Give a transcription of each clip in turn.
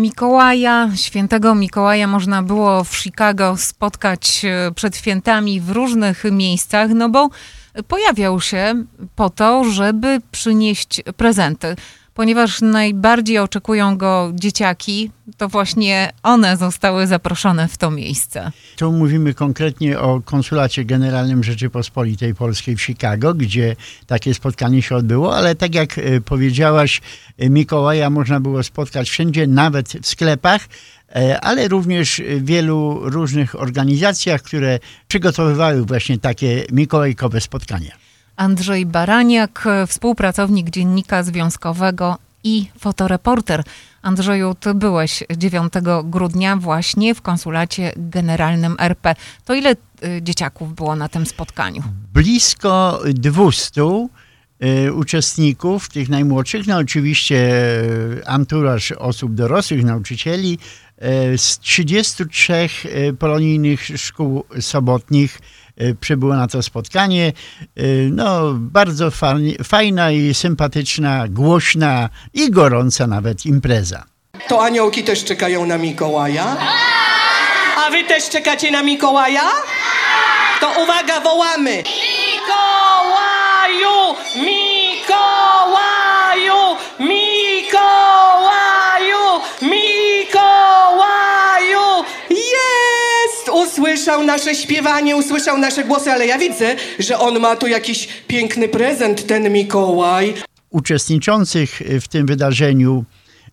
Mikołaja, świętego Mikołaja można było w Chicago spotkać e, przed świętami w różnych miejscach, no bo pojawiał się po to, żeby przynieść prezenty ponieważ najbardziej oczekują go dzieciaki, to właśnie one zostały zaproszone w to miejsce. Tu mówimy konkretnie o Konsulacie Generalnym Rzeczypospolitej Polskiej w Chicago, gdzie takie spotkanie się odbyło, ale tak jak e, powiedziałaś, e, Mikołaja można było spotkać wszędzie, nawet w sklepach, e, ale również w wielu różnych organizacjach, które przygotowywały właśnie takie mikołajkowe spotkania. Andrzej Baraniak, współpracownik Dziennika Związkowego i fotoreporter. Andrzeju, ty byłeś 9 grudnia właśnie w konsulacie generalnym RP. To ile y, dzieciaków było na tym spotkaniu? Blisko 200 y, uczestników, tych najmłodszych, no oczywiście y, anturaż osób dorosłych, nauczycieli, z 33 polonijnych szkół sobotnich przybyło na to spotkanie. Y, no, bardzo fajna i sympatyczna, głośna i gorąca nawet impreza. To aniołki też czekają na Mikołaja? A wy też czekacie na Mikołaja? To uwaga, wołamy! Usłyszał nasze śpiewanie, usłyszał nasze głosy, ale ja widzę, że on ma tu jakiś piękny prezent, ten Mikołaj. Uczestniczących w tym wydarzeniu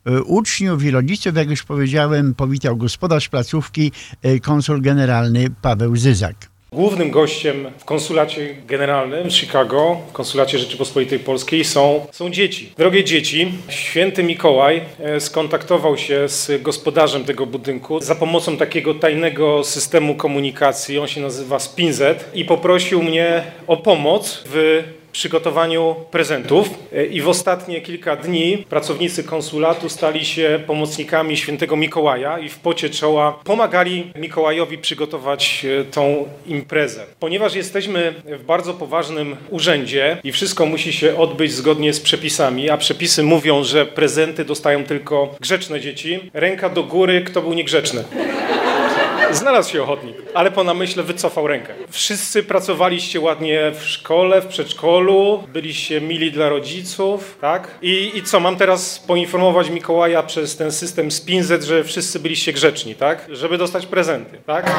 e, uczniów i rodziców, jak już powiedziałem, powitał gospodarz placówki, e, konsul generalny Paweł Zyzak. Głównym gościem w konsulacie generalnym Chicago, w konsulacie Rzeczypospolitej Polskiej są, są dzieci. Drogie dzieci, święty Mikołaj e, skontaktował się z gospodarzem tego budynku za pomocą takiego tajnego systemu komunikacji, on się nazywa Spinzet i poprosił mnie o pomoc w przygotowaniu prezentów e, i w ostatnie kilka dni pracownicy konsulatu stali się pomocnikami świętego Mikołaja i w pocie czoła pomagali Mikołajowi przygotować e, tą imprezę. Ponieważ jesteśmy w bardzo poważnym urzędzie i wszystko musi się odbyć zgodnie z przepisami, a przepisy mówią, że prezenty dostają tylko grzeczne dzieci, ręka do góry, kto był niegrzeczny. Znalazł się ochotnik, ale po namyśle wycofał rękę. Wszyscy pracowaliście ładnie w szkole, w przedszkolu, byliście mili dla rodziców, tak? I, I co, mam teraz poinformować Mikołaja przez ten system Spinzet, że wszyscy byliście grzeczni, tak? Żeby dostać prezenty, tak?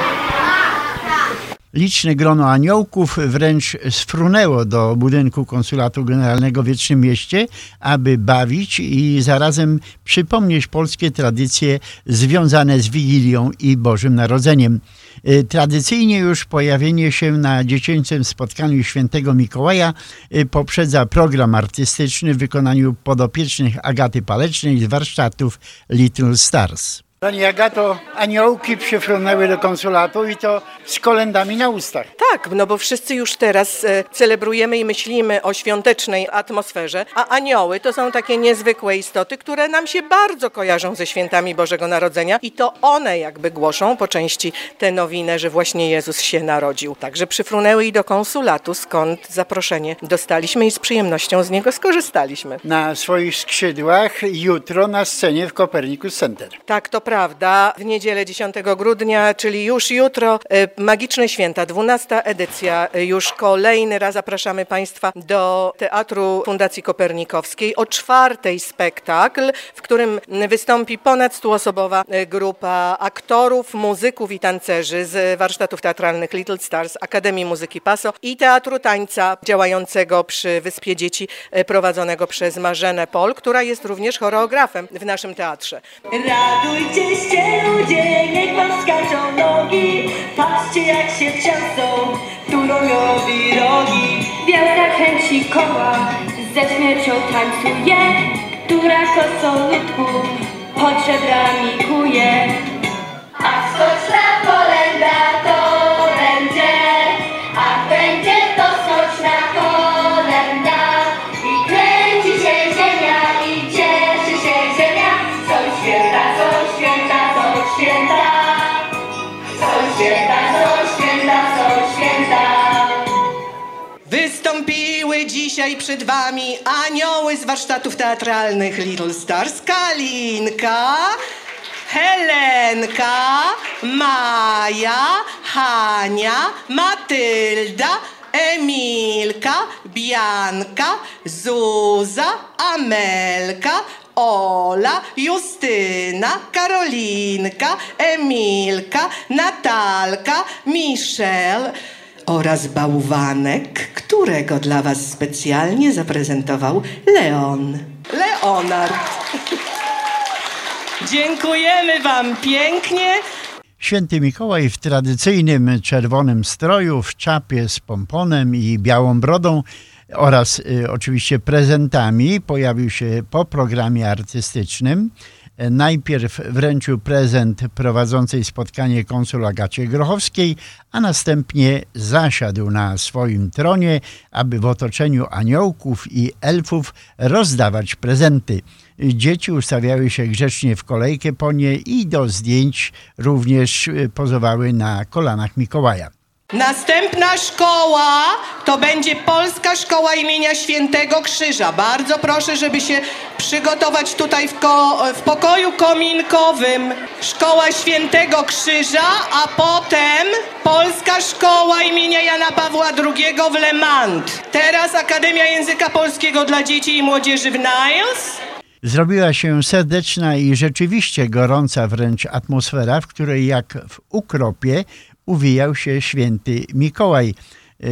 Liczne grono aniołków wręcz sfrunęło do budynku konsulatu generalnego w Wiecznym Mieście, aby bawić i zarazem przypomnieć polskie tradycje związane z Wigilią i Bożym Narodzeniem. Y, tradycyjnie już pojawienie się na dziecięcym spotkaniu świętego Mikołaja y, poprzedza program artystyczny w wykonaniu podopiecznych Agaty Palecznej z warsztatów Little Stars. Pani Agato, aniołki przyfrunęły do konsulatu i to z kolendami na ustach. Tak, no bo wszyscy już teraz e, celebrujemy i myślimy o świątecznej atmosferze, a anioły to są takie niezwykłe istoty, które nam się bardzo kojarzą ze świętami Bożego Narodzenia i to one jakby głoszą po części tę nowinę, że właśnie Jezus się narodził. Także przyfrunęły i do konsulatu, skąd zaproszenie dostaliśmy i z przyjemnością z niego skorzystaliśmy. Na swoich skrzydłach jutro na scenie w Copernicus Center. Tak, to prawda. W niedzielę 10 grudnia, czyli już jutro, e, Magiczne Święta, 12 edycja. E, już kolejny raz zapraszamy Państwa do Teatru Fundacji Kopernikowskiej o czwartej spektakl, w którym wystąpi ponad stuosobowa e, grupa aktorów, muzyków i tancerzy z warsztatów teatralnych Little Stars, Akademii Muzyki Paso i Teatru Tańca działającego przy Wyspie Dzieci prowadzonego przez Marzenę Pol, która jest również choreografem w naszym teatrze. Radujcie Ciście ludzie, niech wam skaczą nogi. Patrzcie jak się trzęsą, tu robi rogi. Wielka chęci koła, ze śmiercią tańcuje. Która kosą ludku pod żebrami kuje. A skocz na kolenda dzisiaj przed wami anioły z warsztatów teatralnych Little Stars. Kalinka, Helenka, Maja, Hania, Matylda, Emilka, Bianka, Zuza, Amelka, Ola, Justyna, Karolinka, Emilka, Natalka, Michelle oraz bałwanek, którego dla Was specjalnie zaprezentował Leon. Leonard. Dziękujemy Wam pięknie. Święty Mikołaj w tradycyjnym czerwonym stroju, w czapie z pomponem i białą brodą oraz y, oczywiście prezentami pojawił się po programie artystycznym. Najpierw wręczył prezent prowadzącej spotkanie konsul Agacie Grochowskiej, a następnie zasiadł na swoim tronie, aby w otoczeniu aniołków i elfów rozdawać prezenty. Dzieci ustawiały się grzecznie w kolejkę po nie i do zdjęć również pozowały na kolanach Mikołaja. Następna szkoła to będzie Polska Szkoła imienia Świętego Krzyża. Bardzo proszę, żeby się przygotować tutaj w, ko w pokoju kominkowym. Szkoła Świętego Krzyża, a potem Polska Szkoła imienia Jana Pawła II w Le Mans. Teraz Akademia Języka Polskiego dla Dzieci i Młodzieży w Niles. Zrobiła się serdeczna i rzeczywiście gorąca wręcz atmosfera, w której jak w ukropie uwijał się święty Mikołaj.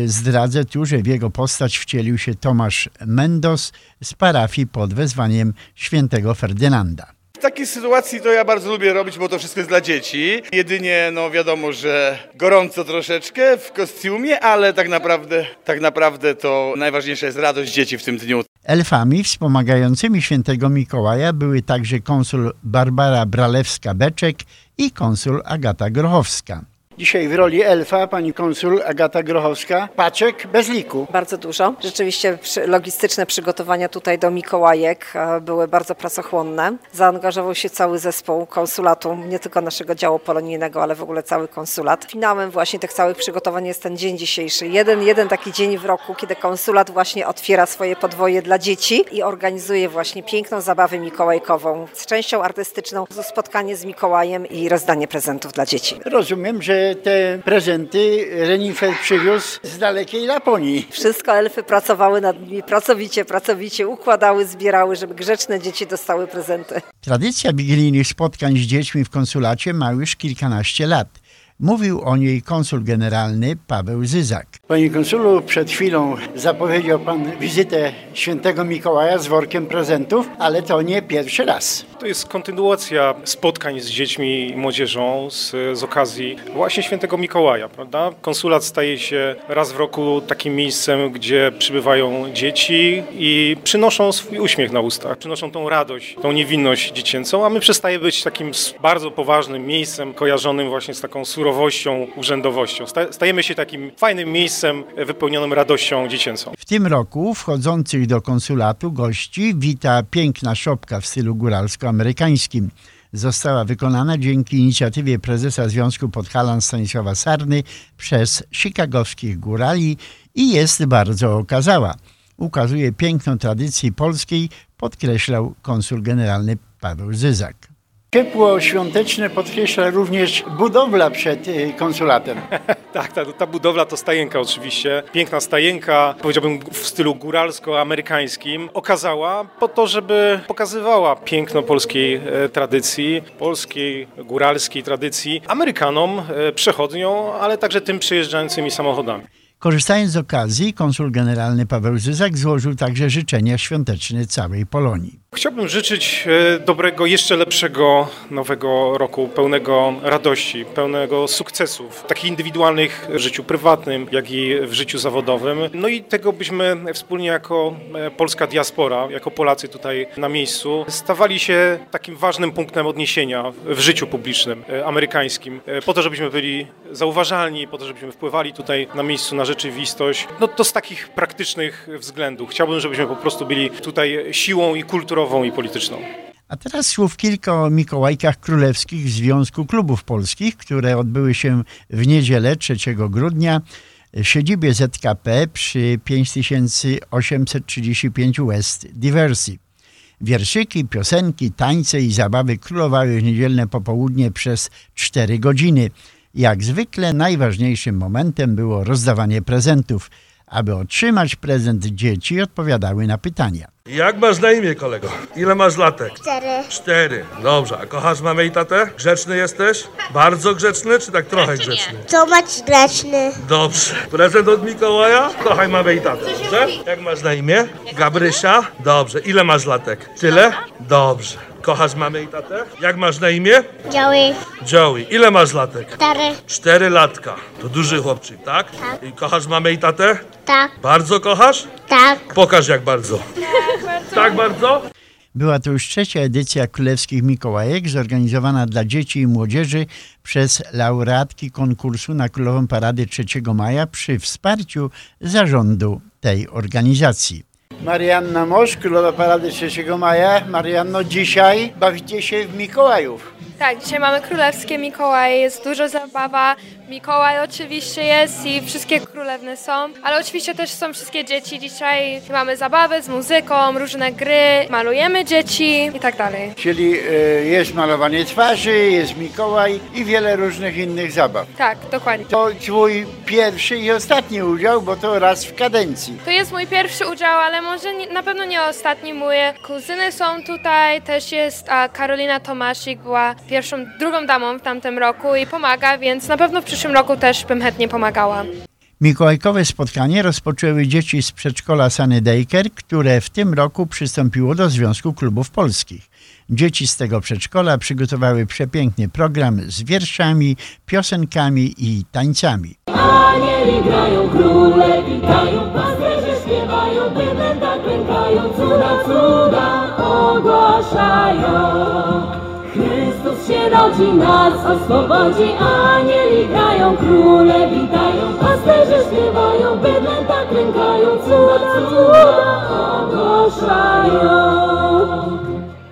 Zdradzę tu, że w jego postać wcielił się Tomasz Mendos z parafii pod wezwaniem świętego Ferdynanda. W takiej sytuacji to ja bardzo lubię robić, bo to wszystko jest dla dzieci. Jedynie, no wiadomo, że gorąco troszeczkę w kostiumie, ale tak naprawdę, tak naprawdę to najważniejsza jest radość dzieci w tym dniu. Elfami wspomagającymi świętego Mikołaja były także konsul Barbara Bralewska-Beczek i konsul Agata Grochowska. Dzisiaj w roli elfa pani konsul Agata Grochowska, paczek bez liku. Bardzo dużo. Rzeczywiście logistyczne przygotowania tutaj do Mikołajek e, były bardzo pracochłonne. Zaangażował się cały zespół konsulatu, nie tylko naszego działu polonijnego, ale w ogóle cały konsulat. Finałem właśnie tych całych przygotowań jest ten dzień dzisiejszy. Jeden, jeden taki dzień w roku, kiedy konsulat właśnie otwiera swoje podwoje dla dzieci i organizuje właśnie piękną zabawę mikołajkową z częścią artystyczną, spotkanie z Mikołajem i rozdanie prezentów dla dzieci. Rozumiem, że te prezenty Renifer przywiózł z dalekiej Laponii. Wszystko elfy pracowały nad nimi pracowicie, pracowicie, układały, zbierały, żeby grzeczne dzieci dostały prezenty. Tradycja wigilijnych spotkań z dziećmi w konsulacie ma już kilkanaście lat. Mówił o niej konsul generalny Paweł Zyzak. Panie konsulu, przed chwilą zapowiedział pan wizytę świętego Mikołaja z workiem prezentów, ale to nie pierwszy raz. To jest kontynuacja spotkań z dziećmi i młodzieżą z, z okazji właśnie świętego Mikołaja, prawda? Konsulat staje się raz w roku takim miejscem, gdzie przybywają dzieci i przynoszą swój uśmiech na ustach, przynoszą tą radość, tą niewinność dziecięcą, a my przestaje być takim bardzo poważnym miejscem kojarzonym właśnie z taką surowością, urzędowością. Sta- Stajemy się takim fajnym miejscem e, wypełnionym radością dziecięcą. W tym roku wchodzących do konsulatu gości wita piękna szopka w stylu góralsko-amerykańskim. Została wykonana dzięki inicjatywie prezesa Związku Podhalan Stanisława Sarny przez chicagowskich górali i jest bardzo okazała. Ukazuje piękną tradycji polskiej, podkreślał konsul generalny Paweł Zyzak. Ciepło świąteczne podkreśla również budowla przed y, konsulatem. Tak, ta, ta budowla to stajenka oczywiście. Piękna stajenka, powiedziałbym w stylu góralsko-amerykańskim, okazała po to, żeby pokazywała piękno polskiej e, tradycji, polskiej góralskiej tradycji Amerykanom, e, przechodniom, ale także tym przejeżdżającymi samochodami. Korzystając z okazji, konsul generalny Paweł Zyzak złożył także życzenia świąteczne całej Polonii. Chciałbym życzyć e, dobrego, jeszcze lepszego nowego roku, pełnego radości, pełnego sukcesów, takich indywidualnych w życiu prywatnym, jak i w życiu zawodowym. No i tego byśmy wspólnie jako e, polska diaspora, jako Polacy tutaj na miejscu, stawali się takim ważnym punktem odniesienia w życiu publicznym e, amerykańskim, po to, żebyśmy byli zauważalni, po to, żebyśmy wpływali tutaj na miejscu na rzeczywistość. No to z takich praktycznych względów. Chciałbym, żebyśmy po prostu byli tutaj siłą i kulturową i polityczną. A teraz słów kilka o Mikołajkach Królewskich Związku Klubów Polskich, które odbyły się w niedzielę 3 grudnia w siedzibie ZKP przy 5835 West Diversey. Wierszyki, piosenki, tańce i zabawy królowały w niedzielne popołudnie przez cztery godziny. Jak zwykle najważniejszym momentem było rozdawanie prezentów. Aby otrzymać prezent, dzieci odpowiadały na pytania. Jak masz na imię, kolego? Ile masz latek? Cztery. Cztery. Dobrze. A kochasz mamę i tatę? Grzeczny jesteś? Bardzo grzeczny, czy tak trochę grzeczny? Tomasz Grzeczny. Dobrze. Prezent od Mikołaja? Kochaj mamę i tatę, dobrze? Jak masz na imię? Gabrysia? Dobrze. Ile masz latek? Tyle? Dobrze. Kochasz mamę i tatę? Jak masz na imię? Joey. Joey. Ile masz latek? Cztery. Cztery latka. To duży chłopczyk, tak? Tak. I kochasz mamę i tatę? Tak. Bardzo kochasz? Tak. Pokaż jak bardzo. Tak bardzo? Była to już trzecia edycja Królewskich Mikołajek, zorganizowana dla dzieci i młodzieży przez laureatki konkursu na Królową Paradę 3 maja przy wsparciu zarządu tej organizacji. Marianna Mosz, Królowa Parady 3 maja. Marianno, dzisiaj bawicie się w Mikołajów. Tak, dzisiaj mamy królewskie Mikołaje, jest dużo zabawa. Mikołaj oczywiście jest i wszystkie królewne są, ale oczywiście też są wszystkie dzieci. Dzisiaj mamy zabawę z muzyką, różne gry, malujemy dzieci i tak dalej. Czyli e, jest malowanie twarzy, jest Mikołaj i wiele różnych innych zabaw. Tak, dokładnie. To twój pierwszy i ostatni udział, bo to raz w kadencji. To jest mój pierwszy udział, ale może nie, na pewno nie ostatni. Moje kuzyny są tutaj, też jest a Karolina Tomasik, była pierwszą, drugą damą w tamtym roku i pomaga, więc na pewno w przyszłym roku też bym chętnie pomagała. Mikołajkowe spotkanie rozpoczęły dzieci z przedszkola Sany Dejker, które w tym roku przystąpiło do Związku Klubów Polskich. Dzieci z tego przedszkola przygotowały przepiękny program z wierszami, piosenkami i tańcami. Anieli grają, króle witają, bydlęta cuda, cuda ogłaszają. Chrystus się rodzi, nas oswobodzi, anieli grają, króle witają, pasterze śpiewają, bydlęta klękają, cuda, cuda ogłaszają.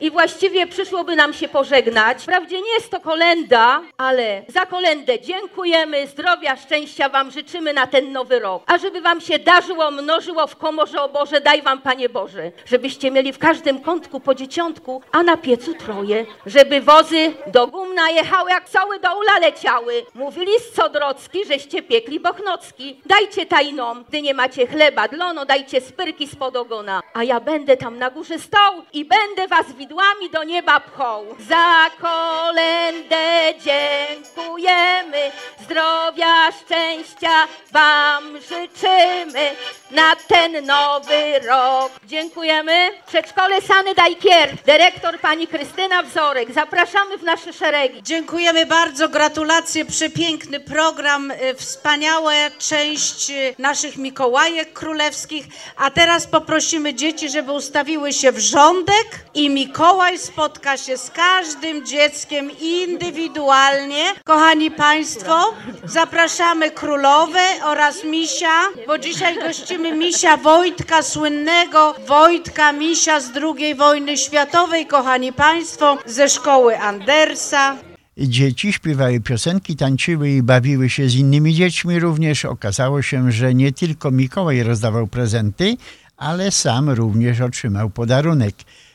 I właściwie przyszłoby nam się pożegnać. Wprawdzie nie jest to kolenda, ale za kolendę dziękujemy, zdrowia, szczęścia Wam życzymy na ten nowy rok. A żeby Wam się darzyło, mnożyło w komorze, o Boże, daj Wam, Panie Boże. Żebyście mieli w każdym kątku po dzieciątku, a na piecu troje. Żeby wozy do gumna jechały, jak cały do ula leciały. Mówili z Codrocki, żeście piekli bochnocki. Dajcie tajnom, gdy nie macie chleba dlono, dajcie spyrki spod ogona. A ja będę tam na górze stał i będę Was widłami do nieba pchał. Za kolendę dziękujemy, zdrowia, szczęścia Wam życzymy na ten nowy rok. Dziękujemy. Przedszkole Sany Dajkier, dyrektor pani Krystyna Wzorek. Zapraszamy w nasze szeregi. Dziękujemy bardzo, gratulacje, przepiękny program, y, wspaniała część y, naszych Mikołajek Królewskich. A teraz poprosimy dzieci, żeby ustawiły się w rządek i Mikołaj spotka się z każdym dzieckiem indywidualnie. Kochani Państwo, zapraszamy Królowę oraz Misia, bo dzisiaj gościmy Misia Wojtka, słynnego Wojtka Misia z II wojny światowej, kochani Państwo, ze szkoły Andersa. Dzieci śpiewały piosenki, tańczyły i bawiły się z innymi dziećmi. Również okazało się, że nie tylko Mikołaj rozdawał prezenty, ale sam również otrzymał podarunek.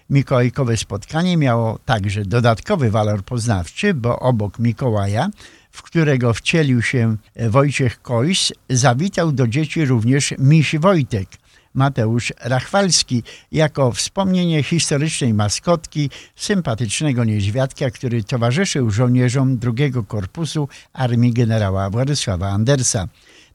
Mikołajkowe spotkanie miało także dodatkowy walor poznawczy, bo obok Mikołaja, w którego wcielił się Wojciech Kojs, zawitał do dzieci również miś Wojtek. Mateusz Rachwalski jako wspomnienie historycznej maskotki sympatycznego niedźwiadka, który towarzyszył żołnierzom drugiego korpusu armii generała Władysława Andersa.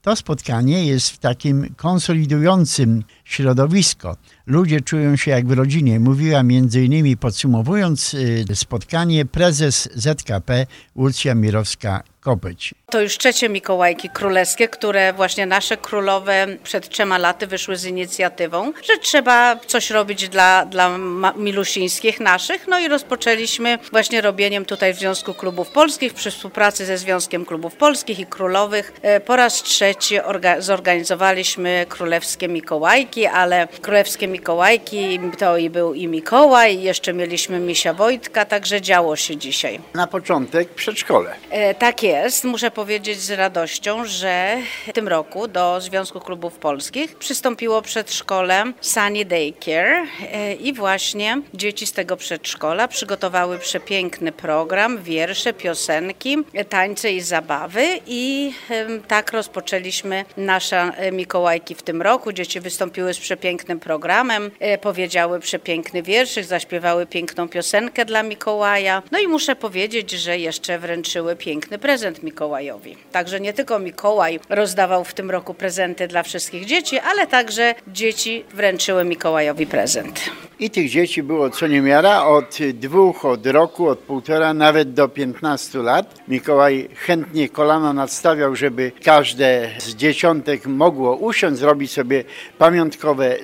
To spotkanie jest w takim konsolidującym środowisko. Ludzie czują się jak w rodzinie. Mówiła między innymi podsumowując y, spotkanie prezes ZKP Łucja Mirowska-Kopeć. To już trzecie Mikołajki Królewskie, które właśnie nasze królowe przed trzema laty wyszły z inicjatywą, że trzeba coś robić dla, dla milusińskich naszych. No i rozpoczęliśmy właśnie robieniem tutaj w Związku Klubów Polskich przy współpracy ze Związkiem Klubów Polskich i Królowych. E, Po raz trzeci orga- zorganizowaliśmy Królewskie Mikołajki. Mikołajki, ale królewskie Mikołajki to i był i Mikołaj, jeszcze mieliśmy misia Wojtka, także działo się dzisiaj. Na początek przedszkole. E, tak jest. Muszę powiedzieć z radością, że w tym roku do Związku Klubów Polskich przystąpiło przedszkole Sunny Daycare e, i właśnie dzieci z tego przedszkola przygotowały przepiękny program, wiersze, piosenki, tańce i zabawy i e, tak rozpoczęliśmy nasze e, Mikołajki w tym roku. Dzieci wystąpiły z przepięknym programem, e, powiedziały przepiękny wierszyk, zaśpiewały piękną piosenkę dla Mikołaja. No i muszę powiedzieć, że jeszcze wręczyły piękny prezent Mikołajowi. Także nie tylko Mikołaj rozdawał w tym roku prezenty dla wszystkich dzieci, ale także dzieci wręczyły Mikołajowi prezent. I tych dzieci było co niemiara, od dwóch, od roku, od półtora, nawet do 15 lat. Mikołaj chętnie kolano nadstawiał, żeby każde z dzieciątek mogło usiąść, zrobić sobie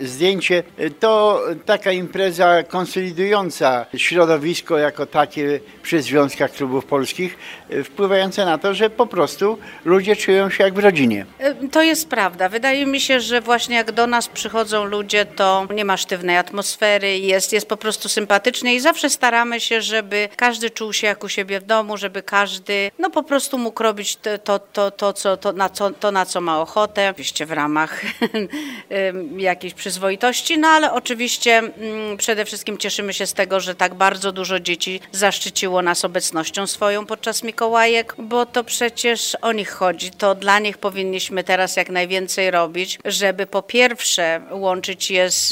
zdjęcie. To taka impreza konsolidująca środowisko jako takie przy Związkach Klubów Polskich, wpływające na to, że po prostu ludzie czują się jak w rodzinie. To jest prawda. Wydaje mi się, że właśnie jak do nas przychodzą ludzie, to nie ma sztywnej atmosfery, jest, jest po prostu sympatycznie i zawsze staramy się, żeby każdy czuł się jak u siebie w domu, żeby każdy no po prostu mógł robić to, to, to, to, co, to, na, co, to na co ma ochotę, oczywiście w ramach jakiejś przyzwoitości, no ale oczywiście mm, przede wszystkim cieszymy się z tego, że tak bardzo dużo dzieci zaszczyciło nas obecnością swoją podczas Mikołajek, bo to przecież o nich chodzi. To dla nich powinniśmy teraz jak najwięcej robić, żeby po pierwsze łączyć je z,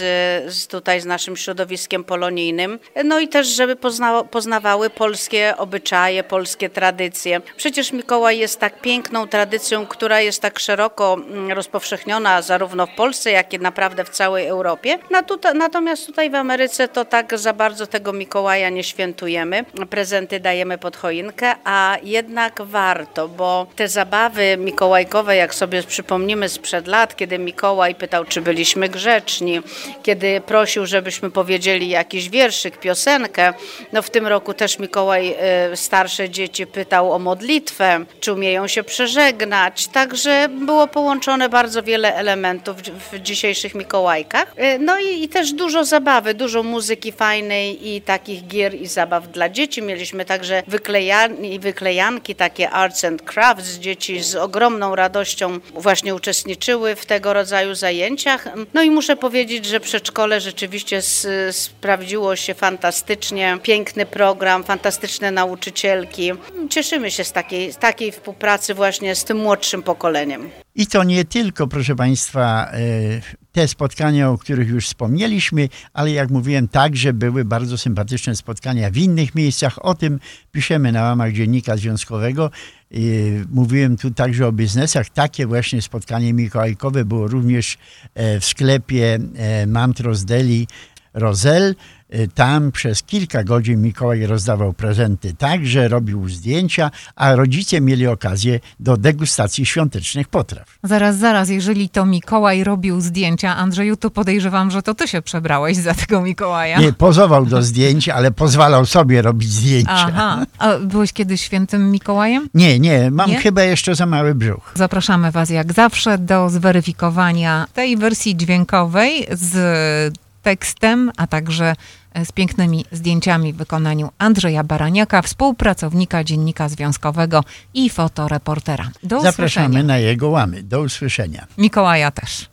z tutaj z naszym środowiskiem polonijnym, no i też żeby pozna, poznawały polskie obyczaje, polskie tradycje. Przecież Mikołaj jest tak piękną tradycją, która jest tak szeroko mm, rozpowszechniona zarówno w Polsce, jak i naprawdę w całej Europie. Natomiast tutaj w Ameryce to tak za bardzo tego Mikołaja nie świętujemy. Prezenty dajemy pod choinkę, a jednak warto, bo te zabawy mikołajkowe, jak sobie przypomnimy sprzed lat, kiedy Mikołaj pytał, czy byliśmy grzeczni, kiedy prosił, żebyśmy powiedzieli jakiś wierszyk, piosenkę, no w tym roku też Mikołaj e, starsze dzieci pytał o modlitwę, czy umieją się przeżegnać, także było połączone bardzo wiele elementów w- w dzisiejszych Mikołajkach. E, No i, i też dużo zabawy, dużo muzyki fajnej i takich gier i zabaw dla dzieci. Mieliśmy także wyklejan- wyklejanki, takie arts and crafts. Dzieci z ogromną radością właśnie uczestniczyły w tego rodzaju zajęciach. No i muszę powiedzieć, że przedszkole rzeczywiście sprawdziło się fantastycznie. Piękny program, fantastyczne nauczycielki. Cieszymy się z takiej, z takiej współpracy właśnie z tym młodszym pokoleniem. I to nie tylko, proszę Państwa, e, te spotkania, o których już wspomnieliśmy, ale jak mówiłem, także były bardzo sympatyczne spotkania w innych miejscach. O tym piszemy na łamach Dziennika Związkowego. Mówiłem tu także o biznesach. Takie właśnie spotkanie mikołajkowe było również e, w sklepie e, Mantros Deli Rozel. Y, Tam przez kilka godzin Mikołaj rozdawał prezenty także, robił zdjęcia, a rodzice mieli okazję do degustacji świątecznych potraw. Zaraz, zaraz, jeżeli to Mikołaj robił zdjęcia, Andrzeju, to podejrzewam, że to ty się przebrałeś za tego Mikołaja. Nie pozował do zdjęć, ale pozwalał sobie robić zdjęcia. Aha. A byłeś kiedyś świętym Mikołajem? Nie, nie, mam Nie? chyba jeszcze za mały brzuch. Zapraszamy Was jak zawsze do zweryfikowania tej wersji dźwiękowej z tekstem, a także z pięknymi zdjęciami w wykonaniu Andrzeja Baraniaka, współpracownika Dziennika Związkowego i fotoreportera. Do Zapraszamy usłyszenia. na jego łamy. Do usłyszenia. Mikołaja też.